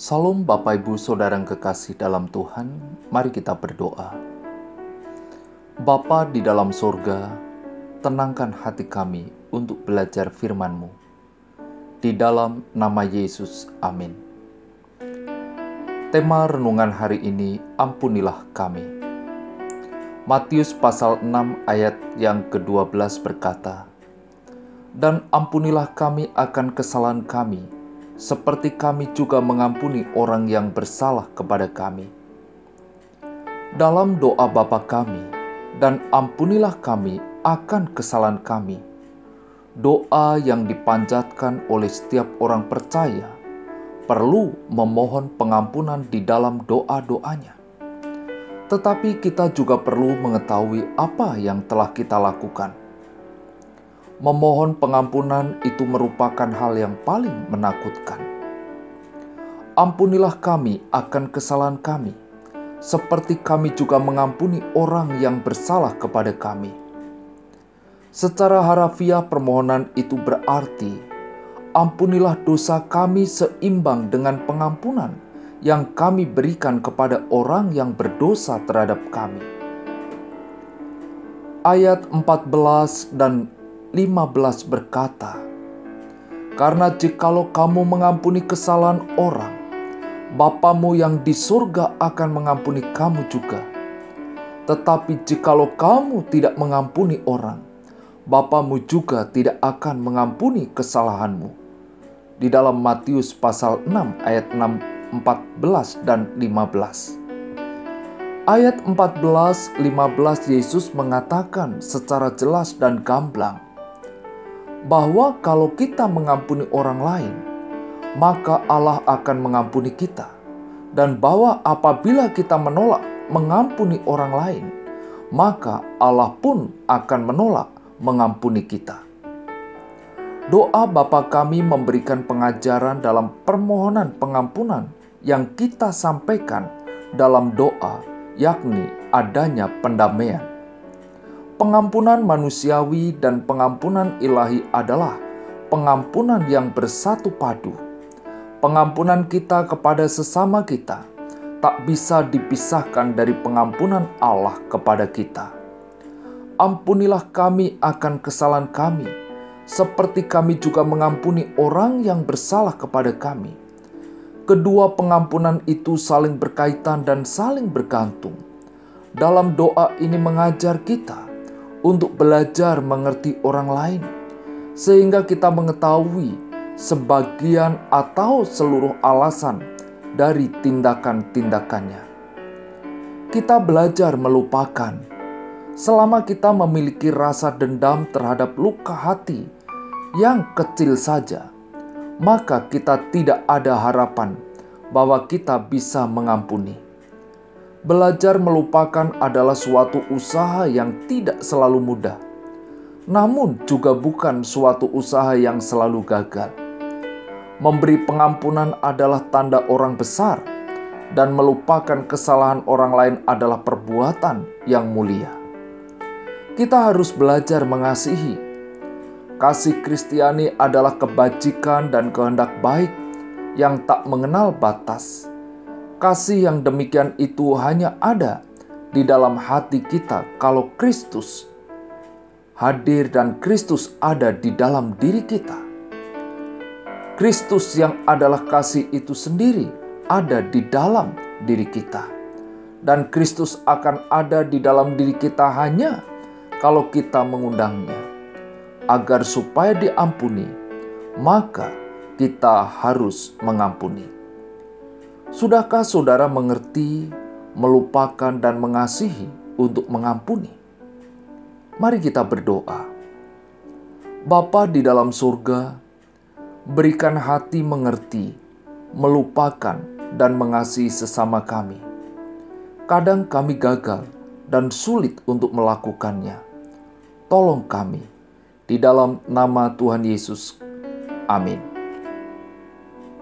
Salam Bapak Ibu Saudara yang kekasih dalam Tuhan, mari kita berdoa. Bapa di dalam sorga, tenangkan hati kami untuk belajar firman-Mu. Di dalam nama Yesus, amin. Tema renungan hari ini, ampunilah kami. Matius pasal 6 ayat yang ke-12 berkata, Dan ampunilah kami akan kesalahan kami, seperti kami juga mengampuni orang yang bersalah kepada kami. Dalam doa Bapa kami, dan ampunilah kami akan kesalahan kami. Doa yang dipanjatkan oleh setiap orang percaya perlu memohon pengampunan di dalam doa-doanya. Tetapi kita juga perlu mengetahui apa yang telah kita lakukan memohon pengampunan itu merupakan hal yang paling menakutkan. Ampunilah kami akan kesalahan kami, seperti kami juga mengampuni orang yang bersalah kepada kami. Secara harafiah, permohonan itu berarti: "Ampunilah dosa kami seimbang dengan pengampunan yang kami berikan kepada orang yang berdosa terhadap kami." Ayat 14 dan 15 berkata, Karena jikalau kamu mengampuni kesalahan orang, Bapamu yang di surga akan mengampuni kamu juga. Tetapi jikalau kamu tidak mengampuni orang, Bapamu juga tidak akan mengampuni kesalahanmu. Di dalam Matius pasal 6 ayat 6, 14 dan 15. Ayat 14-15 Yesus mengatakan secara jelas dan gamblang, bahwa kalau kita mengampuni orang lain, maka Allah akan mengampuni kita, dan bahwa apabila kita menolak mengampuni orang lain, maka Allah pun akan menolak mengampuni kita. Doa Bapa kami memberikan pengajaran dalam permohonan pengampunan yang kita sampaikan dalam doa, yakni adanya pendamaian Pengampunan manusiawi dan pengampunan ilahi adalah pengampunan yang bersatu padu. Pengampunan kita kepada sesama kita tak bisa dipisahkan dari pengampunan Allah kepada kita. Ampunilah kami akan kesalahan kami, seperti kami juga mengampuni orang yang bersalah kepada kami. Kedua pengampunan itu saling berkaitan dan saling bergantung. Dalam doa ini mengajar kita untuk belajar mengerti orang lain, sehingga kita mengetahui sebagian atau seluruh alasan dari tindakan-tindakannya. Kita belajar melupakan selama kita memiliki rasa dendam terhadap luka hati yang kecil saja, maka kita tidak ada harapan bahwa kita bisa mengampuni. Belajar melupakan adalah suatu usaha yang tidak selalu mudah, namun juga bukan suatu usaha yang selalu gagal. Memberi pengampunan adalah tanda orang besar, dan melupakan kesalahan orang lain adalah perbuatan yang mulia. Kita harus belajar mengasihi. Kasih Kristiani adalah kebajikan dan kehendak baik yang tak mengenal batas Kasih yang demikian itu hanya ada di dalam hati kita kalau Kristus hadir dan Kristus ada di dalam diri kita. Kristus yang adalah kasih itu sendiri ada di dalam diri kita. Dan Kristus akan ada di dalam diri kita hanya kalau kita mengundangnya. Agar supaya diampuni, maka kita harus mengampuni. Sudahkah saudara mengerti, melupakan, dan mengasihi untuk mengampuni? Mari kita berdoa. Bapa di dalam surga, berikan hati mengerti, melupakan, dan mengasihi sesama kami. Kadang kami gagal dan sulit untuk melakukannya. Tolong kami di dalam nama Tuhan Yesus. Amin.